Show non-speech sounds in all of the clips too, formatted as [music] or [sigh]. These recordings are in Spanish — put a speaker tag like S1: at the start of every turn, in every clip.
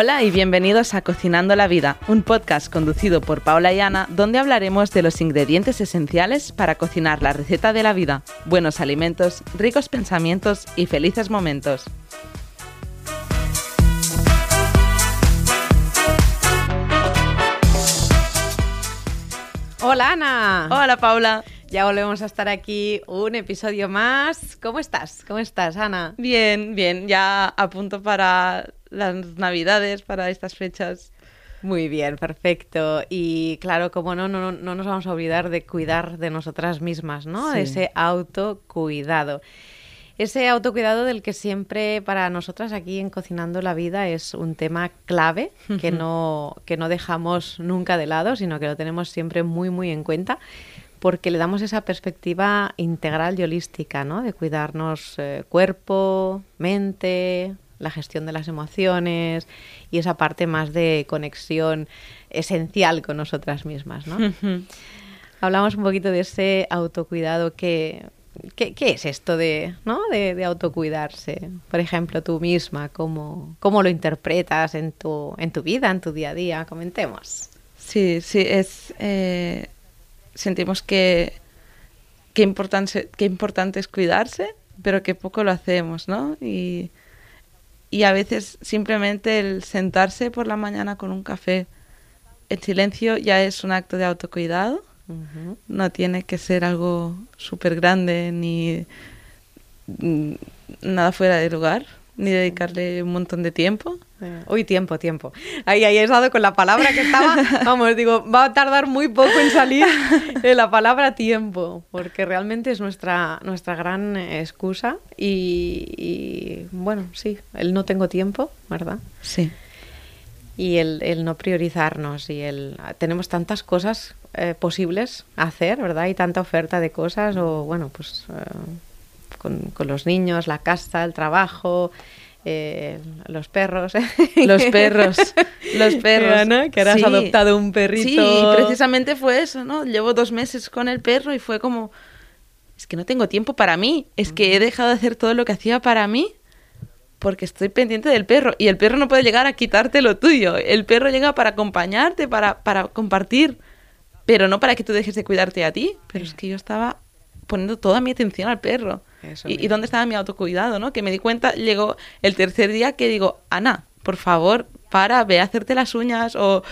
S1: Hola y bienvenidos a Cocinando la Vida, un podcast conducido por Paula y Ana, donde hablaremos de los ingredientes esenciales para cocinar la receta de la vida, buenos alimentos, ricos pensamientos y felices momentos.
S2: Hola Ana.
S1: Hola Paula.
S2: Ya volvemos a estar aquí un episodio más. ¿Cómo estás? ¿Cómo estás, Ana?
S1: Bien, bien, ya a punto para las navidades, para estas fechas.
S2: Muy bien, perfecto. Y claro, como no, no, no nos vamos a olvidar de cuidar de nosotras mismas, ¿no?
S1: Sí.
S2: Ese autocuidado. Ese autocuidado del que siempre para nosotras aquí en Cocinando la Vida es un tema clave que no, que no dejamos nunca de lado, sino que lo tenemos siempre muy, muy en cuenta porque le damos esa perspectiva integral y holística, ¿no? De cuidarnos eh, cuerpo, mente, la gestión de las emociones y esa parte más de conexión esencial con nosotras mismas, ¿no? [laughs] Hablamos un poquito de ese autocuidado que... ¿Qué, qué es esto de, ¿no? de, de autocuidarse? Por ejemplo, tú misma, ¿cómo, cómo lo interpretas en tu, en tu vida, en tu día a día? Comentemos.
S1: Sí, sí, es... eh, sentimos que qué importante, qué importante es cuidarse, pero que poco lo hacemos, ¿no? Y, y a veces simplemente el sentarse por la mañana con un café en silencio ya es un acto de autocuidado. No tiene que ser algo súper grande ni mm, nada fuera de lugar, ni dedicarle un montón de tiempo.
S2: Eh, Uy, tiempo, tiempo. Ahí, ahí has dado con la palabra que estaba. [laughs] Vamos, digo, va a tardar muy poco en salir [laughs] eh, la palabra tiempo, porque realmente es nuestra, nuestra gran excusa. Y, y, bueno, sí, el no tengo tiempo, ¿verdad?
S1: Sí.
S2: Y el, el no priorizarnos. Y el tenemos tantas cosas eh, posibles a hacer, ¿verdad? Y tanta oferta de cosas, o bueno, pues eh, con, con los niños, la casa, el trabajo. Eh, los perros.
S1: Los [laughs] perros, los perros.
S2: Ana, que ahora has adoptado un perrito.
S1: Sí, precisamente fue eso, ¿no? Llevo dos meses con el perro y fue como, es que no tengo tiempo para mí, es que he dejado de hacer todo lo que hacía para mí porque estoy pendiente del perro y el perro no puede llegar a quitarte lo tuyo, el perro llega para acompañarte, para, para compartir, pero no para que tú dejes de cuidarte a ti, pero es que yo estaba poniendo toda mi atención al perro.
S2: Eso
S1: Y, dónde estaba mi autocuidado, ¿no? Que me di cuenta, llegó el tercer día que digo, Ana, por favor, para, ve a hacerte las uñas o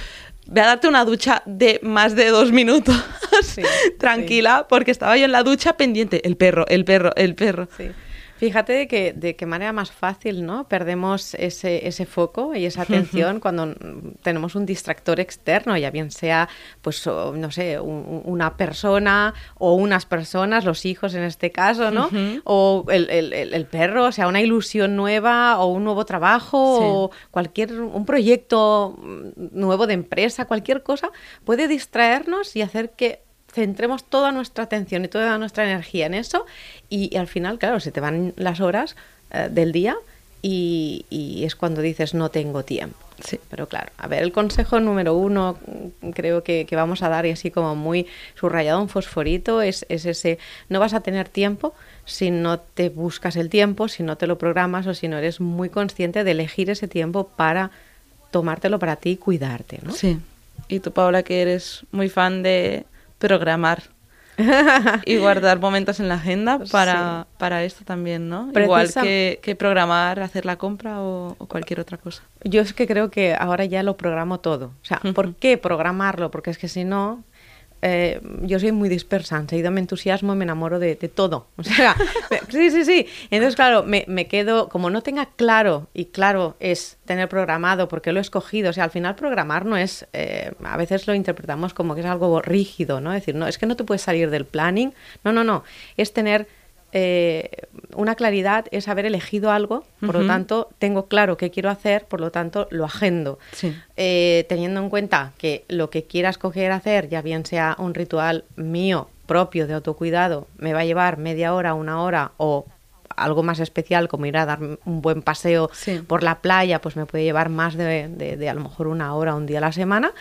S1: ve a darte una ducha de más de dos minutos.
S2: Sí, [laughs]
S1: Tranquila, porque estaba yo en la ducha pendiente. El perro, el perro, el perro.
S2: Sí. Fíjate de que de qué manera más fácil, ¿no? Perdemos ese, ese foco y esa atención cuando tenemos un distractor externo, ya bien sea, pues, no sé, un- una persona o unas personas, los hijos en este caso, ¿no? O el, el- perro, o sea, una ilusión nueva o un nuevo trabajo
S1: Sí.
S2: o cualquier, un proyecto nuevo de empresa, cualquier cosa, puede distraernos y hacer que centremos toda nuestra atención y toda nuestra energía en eso y, y al final, claro, se te van las horas eh, del día y, y es cuando dices no tengo tiempo.
S1: Sí.
S2: Pero claro, a ver, el consejo número uno mm, creo que, que vamos a dar y así como muy subrayado en fosforito es, es ese, no vas a tener tiempo si no te buscas el tiempo, si no te lo programas o si no eres muy consciente de elegir ese tiempo para tomártelo para ti y cuidarte, ¿no?
S1: Sí. Y tú, Paula, que eres muy fan de programar [laughs] y guardar momentos en la agenda para, para esto también, ¿no? Igual que, que programar, hacer la compra o, o cualquier otra cosa.
S2: Yo es que creo que ahora ya lo programo todo. O sea, ¿por qué programarlo? Porque es que si no, eh, yo soy muy dispersa, enseguida me entusiasmo y me enamoro de, todo. O sea, [laughs] sí, sí, sí. Entonces, claro, me, me quedo, como no tenga claro, y claro es tener programado porque lo he escogido, o sea, al final programar no es, eh, a veces lo interpretamos como que es algo rígido, ¿no? Es decir, no, es que no te puedes salir del planning, no, no, no, es tener eh, una claridad es haber elegido algo, por lo tanto, tengo claro qué quiero hacer, por lo tanto, lo agendo.
S1: Sí.
S2: Eh, teniendo en cuenta que lo que quieras coger hacer, ya bien sea un ritual mío propio de autocuidado me va a llevar media hora, una hora o algo más especial como ir a dar un buen paseo
S1: Sí.
S2: por la playa, pues me puede llevar más de, de- de a lo mejor una hora, un día a la semana.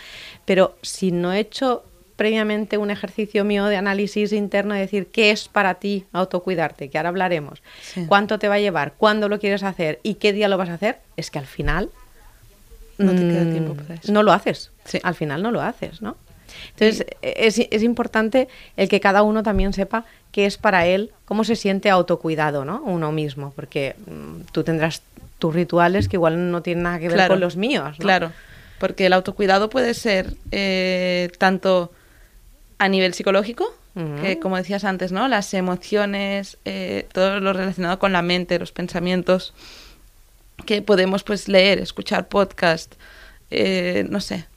S2: Pero si no he hecho previamente un ejercicio mío de análisis interno, de decir qué es para ti autocuidarte, que ahora hablaremos,
S1: Sí.
S2: cuánto te va a llevar, cuándo lo quieres hacer y qué día lo vas a hacer, es que al final
S1: No te queda
S2: mm,
S1: tiempo para eso.
S2: no lo haces.
S1: Sí.
S2: Al final no lo haces, ¿no? Entonces, es, es importante el que cada uno también sepa qué es para él, cómo se siente autocuidado, ¿no? Uno mismo, porque mm, tú tendrás tus rituales que igual no tienen nada que ver
S1: Claro,
S2: con los míos, ¿no?
S1: Claro, porque el autocuidado puede ser eh, tanto a nivel psicológico, que como decías antes, ¿no? Las emociones, eh, todo lo relacionado con la mente, los pensamientos, que podemos pues leer, escuchar podcast, eh, no sé,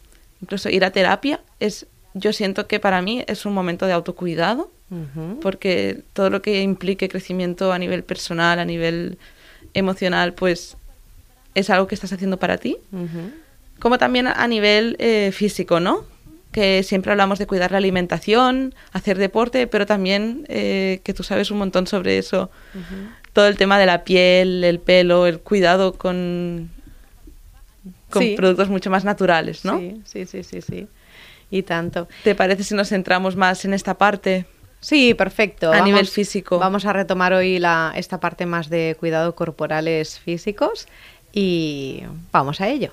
S1: incluso ir a terapia, es, yo siento que para mí es un momento de autocuidado, porque todo lo que implique crecimiento a nivel personal, a nivel emocional, pues es algo que estás haciendo para ti como también a nivel eh, físico, ¿no? Que siempre hablamos de cuidar la alimentación, hacer deporte, pero también eh, que tú sabes un montón sobre eso, todo el tema de la piel, el pelo, el cuidado con, con
S2: Sí.
S1: productos mucho más naturales, ¿no?
S2: Sí, sí, sí, sí, sí. Y tanto.
S1: ¿Te parece si nos centramos más en esta parte?
S2: Sí, perfecto.
S1: A nivel físico.
S2: Vamos a retomar hoy la, esta parte más de cuidado corporales físicos y vamos a ello.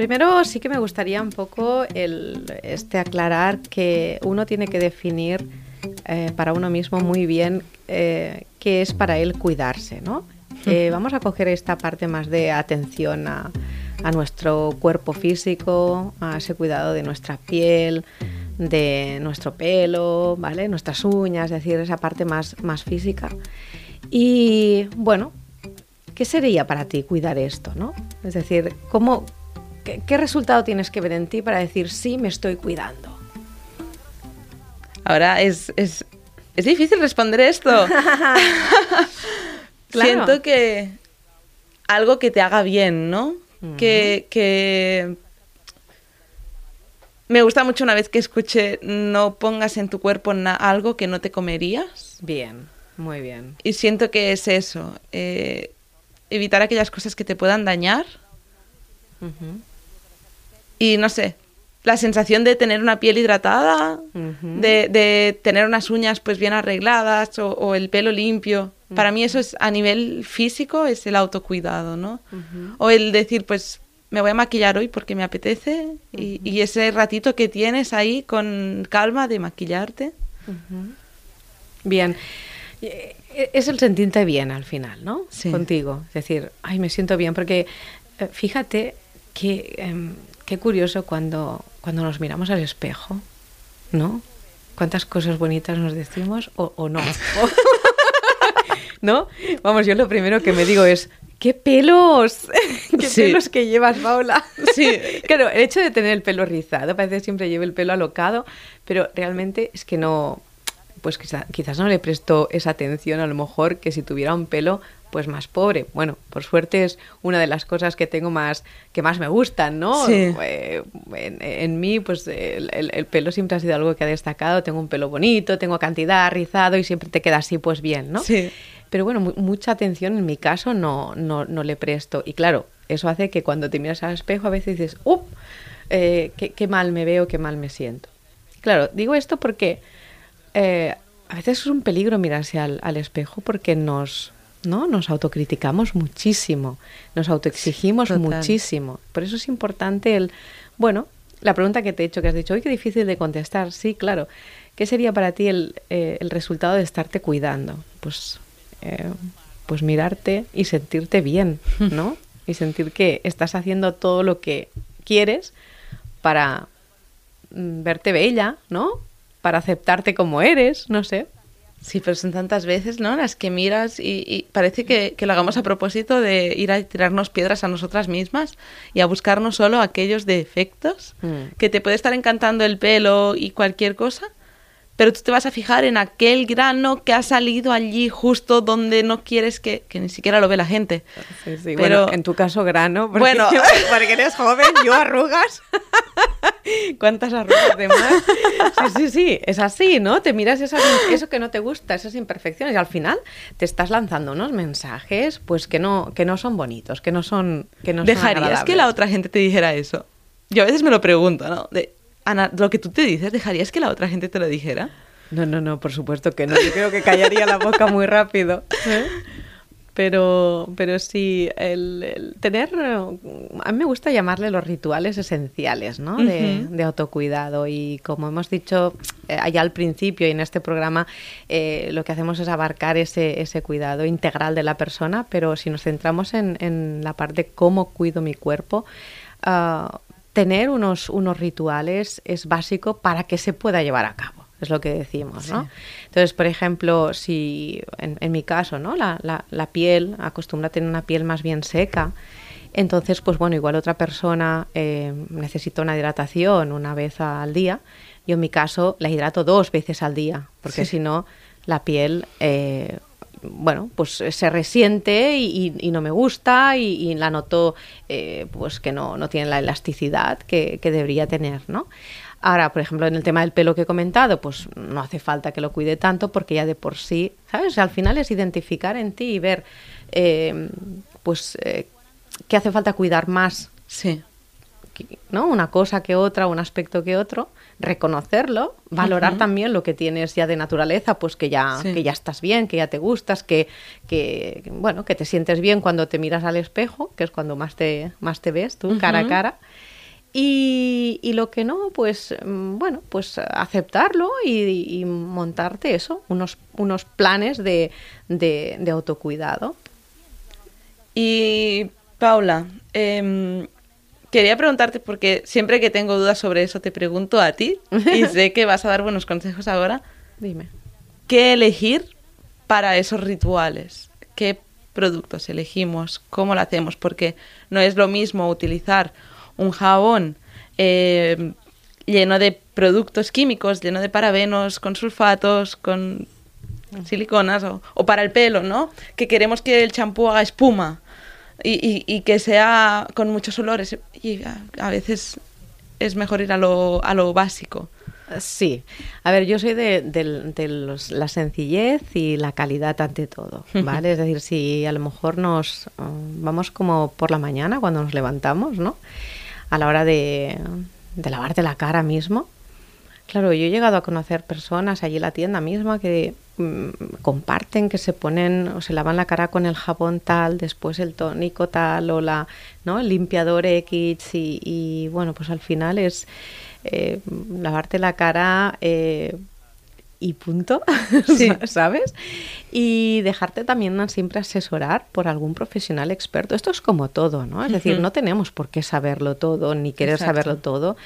S2: Primero sí que me gustaría un poco el, este aclarar que uno tiene que definir eh, para uno mismo muy bien eh, qué es para él cuidarse, ¿no? Eh, vamos a coger esta parte más de atención a, a nuestro cuerpo físico, a ese cuidado de nuestra piel, de nuestro pelo, ¿vale? Nuestras uñas, es decir, esa parte más, más física. Y bueno, ¿qué sería para ti cuidar esto, no? Es decir, ¿cómo, qué, qué resultado tienes que ver en ti para decir sí me estoy cuidando?
S1: Ahora es, es, es difícil responder esto. [laughs] [laughs]
S2: Claro.
S1: Siento que algo que te haga bien, ¿no? que, que me gusta mucho una vez que escuché no pongas en tu cuerpo algo que no te comerías.
S2: Bien, muy bien.
S1: Y siento que es eso, eh, evitar aquellas cosas que te puedan dañar y no sé, la sensación de tener una piel hidratada, de, de tener unas uñas pues bien arregladas o, o el pelo limpio. Para mí eso es a nivel físico es el autocuidado, ¿no? O el decir pues me voy a maquillar hoy porque me apetece y, y ese ratito que tienes ahí con calma de maquillarte.
S2: Bien. Eh, Es el sentirte bien al final, ¿no?
S1: Sí.
S2: Contigo. Es decir, ay, me siento bien. Porque eh, fíjate que em, qué curioso cuando, cuando nos miramos al espejo, ¿no? Cuántas cosas bonitas nos decimos o, o no. [laughs] ¿No? Vamos, yo lo primero que me digo es, ¡qué pelos! [laughs] ¡Qué
S1: Sí.
S2: pelos que llevas, Paula! [laughs]
S1: Sí.
S2: Claro, el hecho de tener el pelo rizado, parece que siempre lleve el pelo alocado, pero realmente es que no, pues quizá- quizás no le presto esa atención a lo mejor que si tuviera un pelo pues más pobre. Bueno, por suerte es una de las cosas que tengo más, que más me gustan, ¿no?
S1: Sí.
S2: Eh, en, en mí, pues el, el- el pelo siempre ha sido algo que ha destacado. Tengo un pelo bonito, tengo cantidad, rizado y siempre te queda así, pues bien, ¿no?
S1: Sí.
S2: Pero bueno, mu- mucha atención en mi caso no, no, no le presto. Y claro, eso hace que cuando te miras al espejo a veces dices, ¡up! Eh, qué, qué mal me veo, qué mal me siento. Claro, digo esto porque eh, a veces es un peligro mirarse al, al espejo porque nos, ¿no? nos autocriticamos muchísimo, nos autoexigimos
S1: Total.
S2: muchísimo. Por eso es importante el, bueno, la pregunta que te he hecho, que has dicho, hoy qué difícil de contestar, sí, claro. ¿Qué sería para ti el, eh, el resultado de estarte cuidando? Pues, eh, pues mirarte y sentirte bien, ¿no? [laughs] y sentir que estás haciendo todo lo que quieres para mm, verte bella, ¿no? Para aceptarte como eres, no sé.
S1: Sí, pero son tantas veces, ¿no? Las que miras y, y parece que, que lo hagamos a propósito de ir a tirarnos piedras a nosotras mismas y a buscarnos solo aquellos defectos
S2: Mm.
S1: que te puede estar encantando el pelo y cualquier cosa, pero tú te vas a fijar en aquel grano que ha salido allí justo donde no quieres que, que ni siquiera lo ve la gente.
S2: Sí, sí. Pero, bueno, en tu caso grano, porque,
S1: Bueno.
S2: porque eres joven, yo arrugas. [laughs] ¿Cuántas arrugas de más? Sí, sí, sí, es así, ¿no? Te miras esas- eso que no te gusta, esas imperfecciones y al final te estás lanzando unos mensajes pues que no, que no son bonitos, que no son que no son
S1: ¿Dejarías que la otra gente te dijera eso? Yo a veces me lo pregunto, ¿no? De, Ana, lo que tú te dices, ¿dejarías que la otra gente te lo dijera?
S2: No, no, no, por supuesto que no. Yo creo que callaría la boca muy rápido. ¿eh? Pero, pero sí, el, el tener. A mí me gusta llamarle los rituales esenciales, ¿no? De,
S1: Ujú.
S2: de autocuidado. Y como hemos dicho eh, allá al principio y en este programa, eh, lo que hacemos es abarcar ese, ese cuidado integral de la persona. Pero si nos centramos en, en la parte de cómo cuido mi cuerpo, ah, tener unos, unos rituales es básico para que se pueda llevar a cabo. Es lo que decimos, ¿no?
S1: Sí.
S2: Entonces, por ejemplo, si en, en mi caso, ¿no? La, la- la piel acostumbra a tener una piel más bien seca. Entonces, pues bueno, igual otra persona eh, necesita una hidratación una vez al día. Yo en mi caso la hidrato dos veces al día, porque
S1: Sí.
S2: si no, la piel, eh, bueno, pues se resiente y, no me gusta y, y la noto eh, pues que no, no tiene la elasticidad que, que debería tener, ¿no? Ahora, por ejemplo, en el tema del pelo que he comentado, pues no hace falta que lo cuide tanto porque ya de por sí, ¿sabes? Al final es identificar en ti y ver, eh, pues, eh, qué hace falta cuidar más
S1: Sí.
S2: ¿No? Una cosa que otra, un aspecto que otro, reconocerlo, valorar también lo que tienes ya de naturaleza, pues que ya,
S1: Sí.
S2: que ya estás bien, que ya te gustas, que, que, bueno, que te sientes bien cuando te miras al espejo, que es cuando más te, más te ves tú, cara a cara. Y, y lo que no, pues mm, bueno, pues aceptarlo y, y montarte eso, unos, unos planes de, de, de autocuidado.
S1: Y Paula, em, quería preguntarte, porque siempre que tengo dudas sobre eso te pregunto a ti, y [laughs] sé que vas a dar buenos consejos ahora,
S2: Dime.
S1: ¿qué elegir para esos rituales? ¿Qué productos elegimos? ¿Cómo lo hacemos? Porque no es lo mismo utilizar un jabón em, lleno de productos químicos, lleno de parabenos, con sulfatos, con siliconas o, o para el pelo, ¿no? Que queremos que el champú haga espuma y, y- y que sea con muchos olores. Y a, a veces es mejor ir a lo, a lo básico.
S2: Sí, a ver, yo soy de, del- de los- la sencillez y la calidad ante todo, [laughs] ¿vale? Es decir, si a lo mejor nos eh, vamos como por la mañana cuando nos levantamos, ¿no? A la hora de, de lavarte la cara mismo. Claro, yo he llegado a conocer personas allí en la tienda misma que mm, comparten que se ponen o se lavan la cara con el jabón tal, después el tónico tal o la, ¿no? el limpiador X y, y, bueno, pues al final es eh, lavarte la cara eh, y punto, [laughs]
S1: Sí.
S2: ¿sabes? Y dejarte también siempre asesorar por algún profesional experto. Esto es como todo, ¿no? Es decir, no tenemos por qué saberlo todo ni querer
S1: Exacto.
S2: saberlo todo.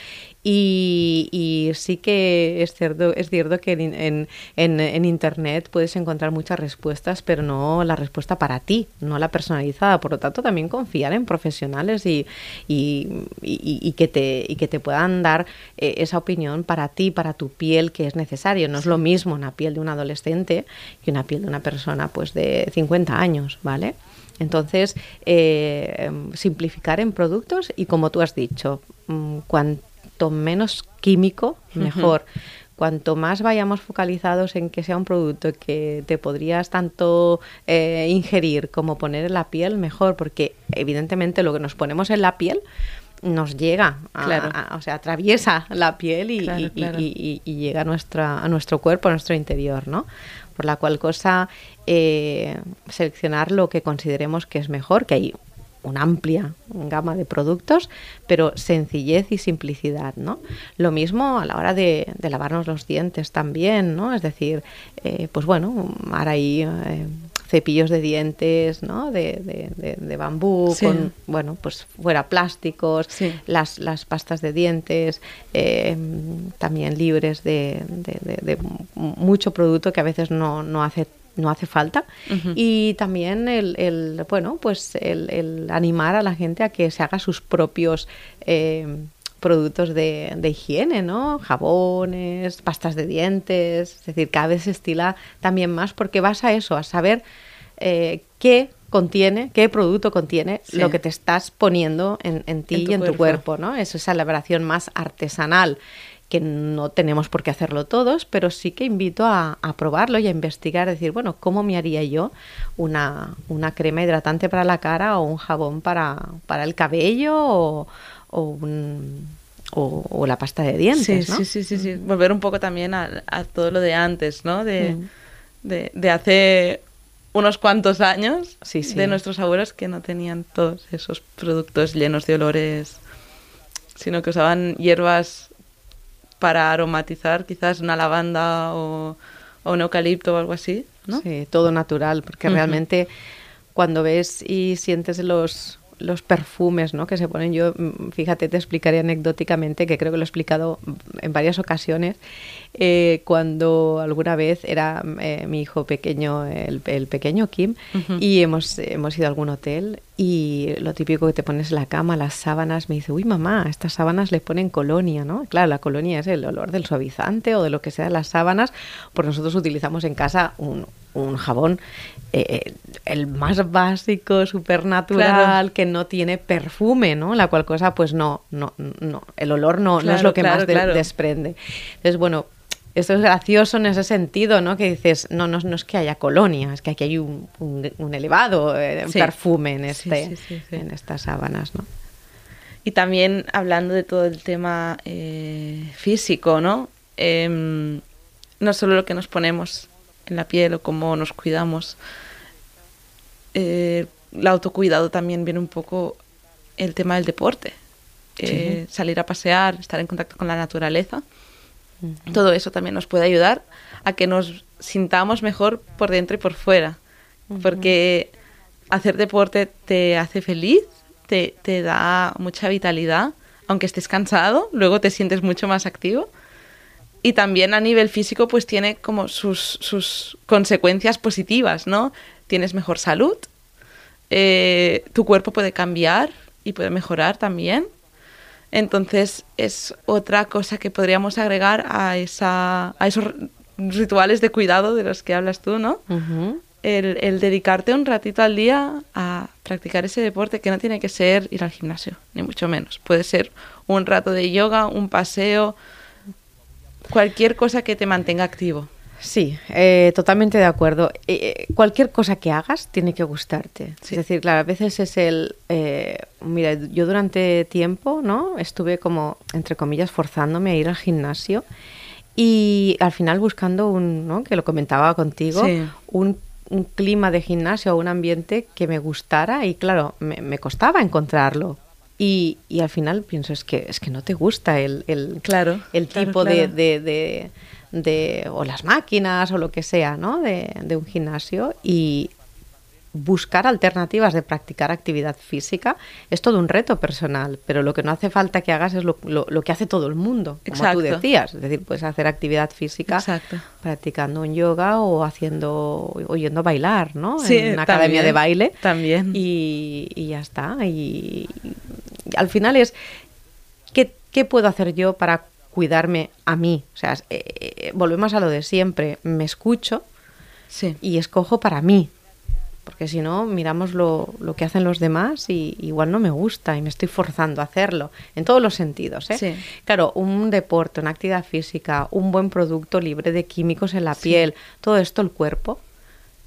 S2: Y, y sí que es cierto, es cierto que en, en- en- en Internet puedes encontrar muchas respuestas, pero no la respuesta para ti, no la personalizada. Por lo tanto, también confiar en profesionales y, y, y- que, te, y que te puedan dar eh, esa opinión para ti, para tu piel, que es necesario. No es lo mismo una piel de un adolescente que una piel de una persona pues de 50 años, ¿vale? Entonces, eh, em, simplificar en productos y como tú has dicho, mm, cuanto menos químico, mejor. Cuanto más vayamos focalizados en que sea un producto que te podrías tanto eh, ingerir como poner en la piel, mejor, porque evidentemente lo que nos ponemos en la piel nos llega, a-
S1: Claro.
S2: a- o sea, atraviesa la piel y,
S1: Claro,
S2: y- y-
S1: claro.
S2: y- y llega a, nuestra, a nuestro cuerpo, a nuestro interior, ¿no? Por la cual cosa, eh, seleccionar lo que consideremos que es mejor, que hay una amplia gama de productos, pero sencillez y simplicidad, ¿no? Lo mismo a la hora de, de lavarnos los dientes también, ¿no? Es decir, eh, pues bueno, ahora hay eh, cepillos de dientes, ¿no? De, de- de- de bambú,
S1: Sí.
S2: con, bueno, pues fuera plásticos,
S1: Sí.
S2: las, las pastas de dientes, eh, también libres de mucho producto que a veces no, no hace no hace falta. Y también el, el, bueno pues el, el animar a la gente a que se haga sus propios eh, productos de, de, higiene, ¿no? Jabones, pastas de dientes, es decir, cada vez se estila también más porque vas a eso, a saber eh, qué contiene, qué producto contiene lo que te estás poniendo en, en ti y en tu cuerpo, ¿no? Es esa elaboración más artesanal que no tenemos por qué hacerlo todos, pero sí que invito a, probarlo y a investigar, decir, bueno, ¿cómo me haría yo una, una crema hidratante para la cara o un jabón para, para el cabello o, o, la pasta de dientes?
S1: Sí, sí, sí, sí, Volver un poco también a, todo lo de antes, ¿no? De, mm. de, de hace unos cuantos años de nuestros abuelos que no tenían todos esos productos llenos de olores, sino que usaban hierbas para aromatizar quizás una lavanda o, un eucalipto o algo así, ¿no?
S2: Sí, todo natural, porque realmente cuando ves y sientes los, los perfumes ¿no? que se ponen, yo, mm, fíjate, te explicaré anecdóticamente, que creo que lo he explicado en varias ocasiones, eh, cuando alguna vez era eh, mi hijo pequeño, el, pequeño Kim, y hemos, hemos ido a algún hotel y lo típico que te pones en la cama, las sábanas, me dice, uy mamá, estas sábanas le ponen colonia, ¿no? Claro, la colonia es el olor del suavizante o de lo que sea las sábanas, pues nosotros utilizamos en casa un, un jabón eh, el más básico, supernatural, que no tiene perfume, ¿no? La cual cosa, pues no, no, no, el olor no, no es lo que más desprende. Entonces, bueno, esto es gracioso en ese sentido, ¿no? Que dices, no, no, no es que haya colonia, es que aquí hay un, un, elevado eh, perfume en, este, en estas sábanas, ¿no?
S1: Y también hablando de todo el tema eh, físico, ¿no? Em, no solo lo que nos ponemos en la piel o cómo nos cuidamos. Eh, el autocuidado también viene un poco el tema del deporte. salir a pasear, estar en contacto con la naturaleza todo eso también nos puede ayudar a que nos sintamos mejor por dentro y por fuera. Porque hacer deporte te hace feliz, te, te, da mucha vitalidad, aunque estés cansado, luego te sientes mucho más activo. Y también a nivel físico, pues tiene como sus, sus consecuencias positivas, ¿no? Tienes mejor salud, eh, tu cuerpo puede cambiar y puede mejorar también. Entonces es otra cosa que podríamos agregar a, esa, a esos rituales de cuidado de los que hablas tú, ¿no? el, dedicarte un ratito al día a practicar ese deporte que no tiene que ser ir al gimnasio, ni mucho menos. Puede ser un rato de yoga, un paseo, cualquier cosa que te mantenga activo.
S2: Sí, eh, totalmente de acuerdo. Eh, eh, cualquier cosa que hagas tiene que gustarte. Es decir, claro, a veces es el... mira, yo durante tiempo, ¿no? Estuve como, entre comillas, forzándome a ir al gimnasio y al final buscando un, ¿no? Que lo comentaba contigo, un, un, clima de gimnasio, un ambiente que me gustara y claro, me, me costaba encontrarlo. Y, y, al final pienso, es que, es que no te gusta el, el,
S1: claro,
S2: el tipo de de, o las máquinas o lo que sea, ¿no? De, de un gimnasio y buscar alternativas de practicar actividad física es todo un reto personal, pero lo que no hace falta que hagas es lo, lo, que hace todo el mundo, como tú decías. Es decir, puedes hacer actividad física practicando un yoga o haciendo, o yendo a bailar, ¿no? en una academia de baile.
S1: También.
S2: Y, y ya está. Y, al final es, ¿qué, ¿qué puedo hacer yo para cuidarme a mí. O sea, eh, eh, volvemos a lo de siempre. Me escucho y escojo para mí. Porque si no, miramos lo, lo, que hacen los demás y igual no me gusta y me estoy forzando a hacerlo. En todos los sentidos. ¿eh? Claro, un deporte, una actividad física, un buen producto libre de químicos en la piel, todo esto el cuerpo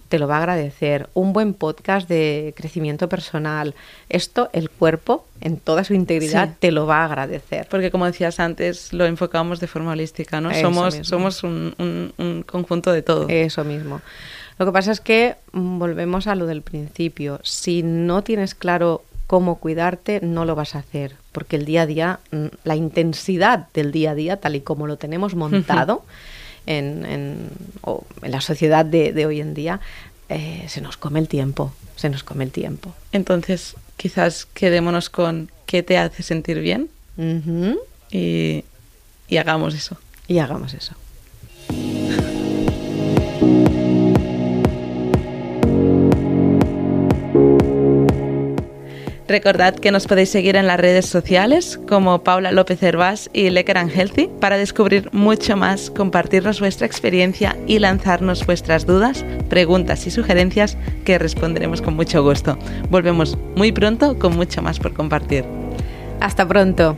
S2: te lo va a agradecer. Un buen podcast de crecimiento personal. Esto el cuerpo en toda su integridad te lo va a agradecer.
S1: Porque como decías antes, lo enfocamos de forma holística, ¿no? somos somos un, un, conjunto de todo.
S2: Eso mismo. Lo que pasa es que mm, volvemos a lo del principio. Si no tienes claro cómo cuidarte, no lo vas a hacer. Porque el día a día, mm, la intensidad del día a día, tal y como lo tenemos [laughs] montado, en, en, en la sociedad de, de hoy en día, eh, se nos come el tiempo, se nos come el tiempo.
S1: Entonces, quizás quedémonos con qué te hace sentir bien y, y hagamos eso.
S2: Y hagamos eso. [laughs]
S1: Recordad que nos podéis seguir en las redes sociales como Paula López Hervás y Lecker and Healthy para descubrir mucho más, compartirnos vuestra experiencia y lanzarnos vuestras dudas, preguntas y sugerencias que responderemos con mucho gusto. Volvemos muy pronto con mucho más por compartir.
S2: Hasta pronto.